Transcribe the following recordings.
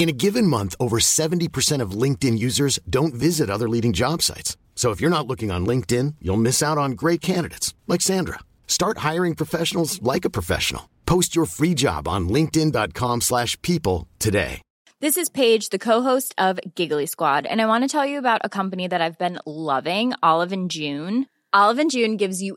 In a given month, over 70% of LinkedIn users don't visit other leading job sites. So if you're not looking on LinkedIn, you'll miss out on great candidates like Sandra. Start hiring professionals like a professional. Post your free job on linkedin.com/people today. This is Paige, the co-host of Giggly Squad, and I want to tell you about a company that I've been loving, Olive and June. Olive and June gives you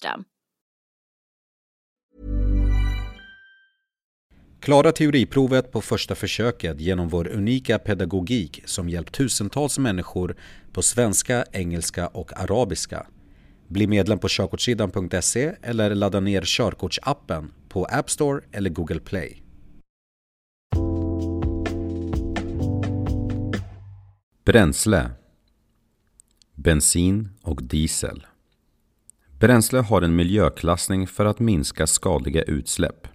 Klara teoriprovet på första försöket genom vår unika pedagogik som hjälpt tusentals människor på svenska, engelska och arabiska. Bli medlem på körkortssidan.se eller ladda ner körkortsappen på App Store eller Google Play. Bränsle Bensin och diesel Bränsle har en miljöklassning för att minska skadliga utsläpp.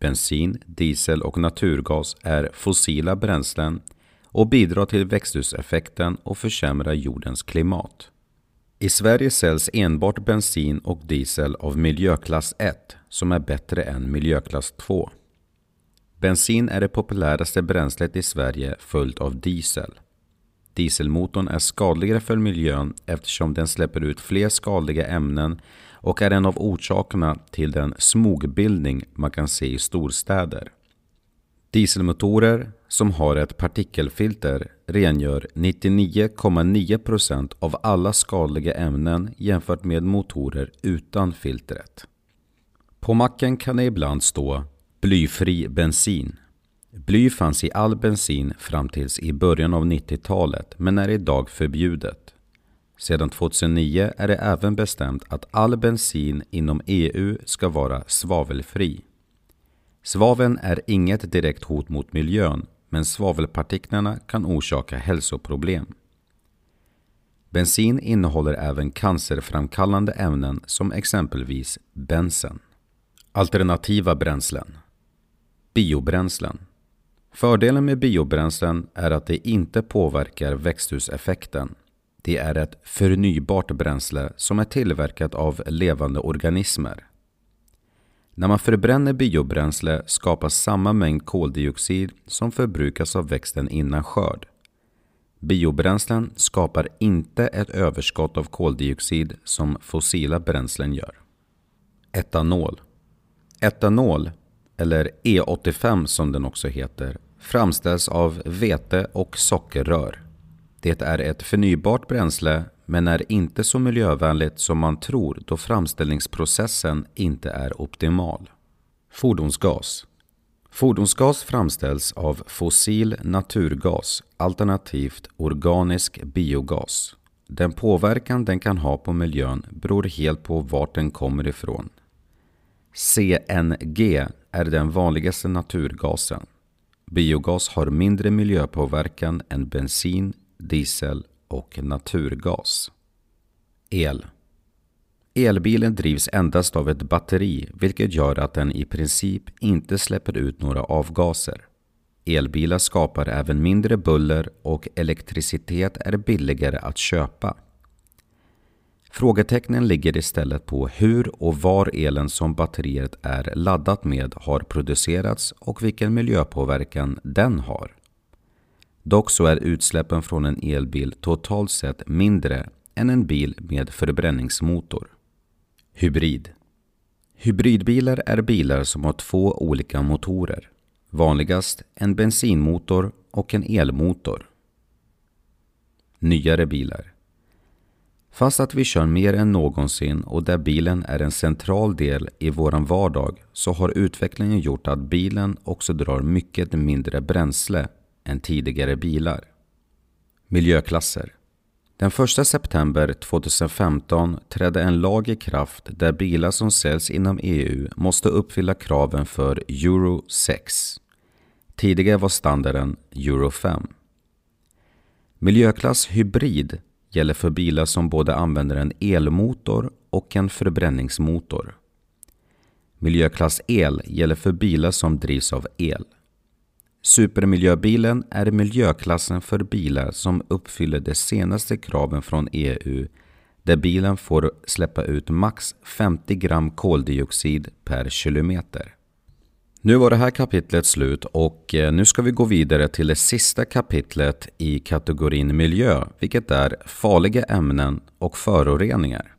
Bensin, diesel och naturgas är fossila bränslen och bidrar till växthuseffekten och försämrar jordens klimat. I Sverige säljs enbart bensin och diesel av miljöklass 1 som är bättre än miljöklass 2. Bensin är det populäraste bränslet i Sverige följt av diesel. Dieselmotorn är skadligare för miljön eftersom den släpper ut fler skadliga ämnen och är en av orsakerna till den smogbildning man kan se i storstäder. Dieselmotorer som har ett partikelfilter rengör 99,9% av alla skadliga ämnen jämfört med motorer utan filtret. På macken kan det ibland stå blyfri bensin Bly fanns i all bensin fram tills i början av 90-talet men är idag förbjudet. Sedan 2009 är det även bestämt att all bensin inom EU ska vara svavelfri. Svaveln är inget direkt hot mot miljön men svavelpartiklarna kan orsaka hälsoproblem. Bensin innehåller även cancerframkallande ämnen som exempelvis bensen. Alternativa bränslen Biobränslen Fördelen med biobränslen är att det inte påverkar växthuseffekten. Det är ett förnybart bränsle som är tillverkat av levande organismer. När man förbränner biobränsle skapas samma mängd koldioxid som förbrukas av växten innan skörd. Biobränslen skapar inte ett överskott av koldioxid som fossila bränslen gör. Etanol Etanol eller E85 som den också heter, framställs av vete och sockerrör. Det är ett förnybart bränsle men är inte så miljövänligt som man tror då framställningsprocessen inte är optimal. Fordonsgas Fordonsgas framställs av fossil naturgas alternativt organisk biogas. Den påverkan den kan ha på miljön beror helt på vart den kommer ifrån. CNG är den vanligaste naturgasen. Biogas har mindre miljöpåverkan än bensin, diesel och naturgas. El Elbilen drivs endast av ett batteri vilket gör att den i princip inte släpper ut några avgaser. Elbilar skapar även mindre buller och elektricitet är billigare att köpa. Frågetecknen ligger istället på hur och var elen som batteriet är laddat med har producerats och vilken miljöpåverkan den har. Dock så är utsläppen från en elbil totalt sett mindre än en bil med förbränningsmotor. Hybrid Hybridbilar är bilar som har två olika motorer. Vanligast en bensinmotor och en elmotor. Nyare bilar Fast att vi kör mer än någonsin och där bilen är en central del i våran vardag så har utvecklingen gjort att bilen också drar mycket mindre bränsle än tidigare bilar. Miljöklasser Den 1 september 2015 trädde en lag i kraft där bilar som säljs inom EU måste uppfylla kraven för Euro 6. Tidigare var standarden Euro 5. Miljöklass Hybrid gäller för bilar som både använder en elmotor och en förbränningsmotor. Miljöklass El gäller för bilar som drivs av el. Supermiljöbilen är miljöklassen för bilar som uppfyller de senaste kraven från EU där bilen får släppa ut max 50 gram koldioxid per kilometer. Nu var det här kapitlet slut och eh, nu ska vi gå vidare till det sista kapitlet i kategorin miljö, vilket är farliga ämnen och föroreningar.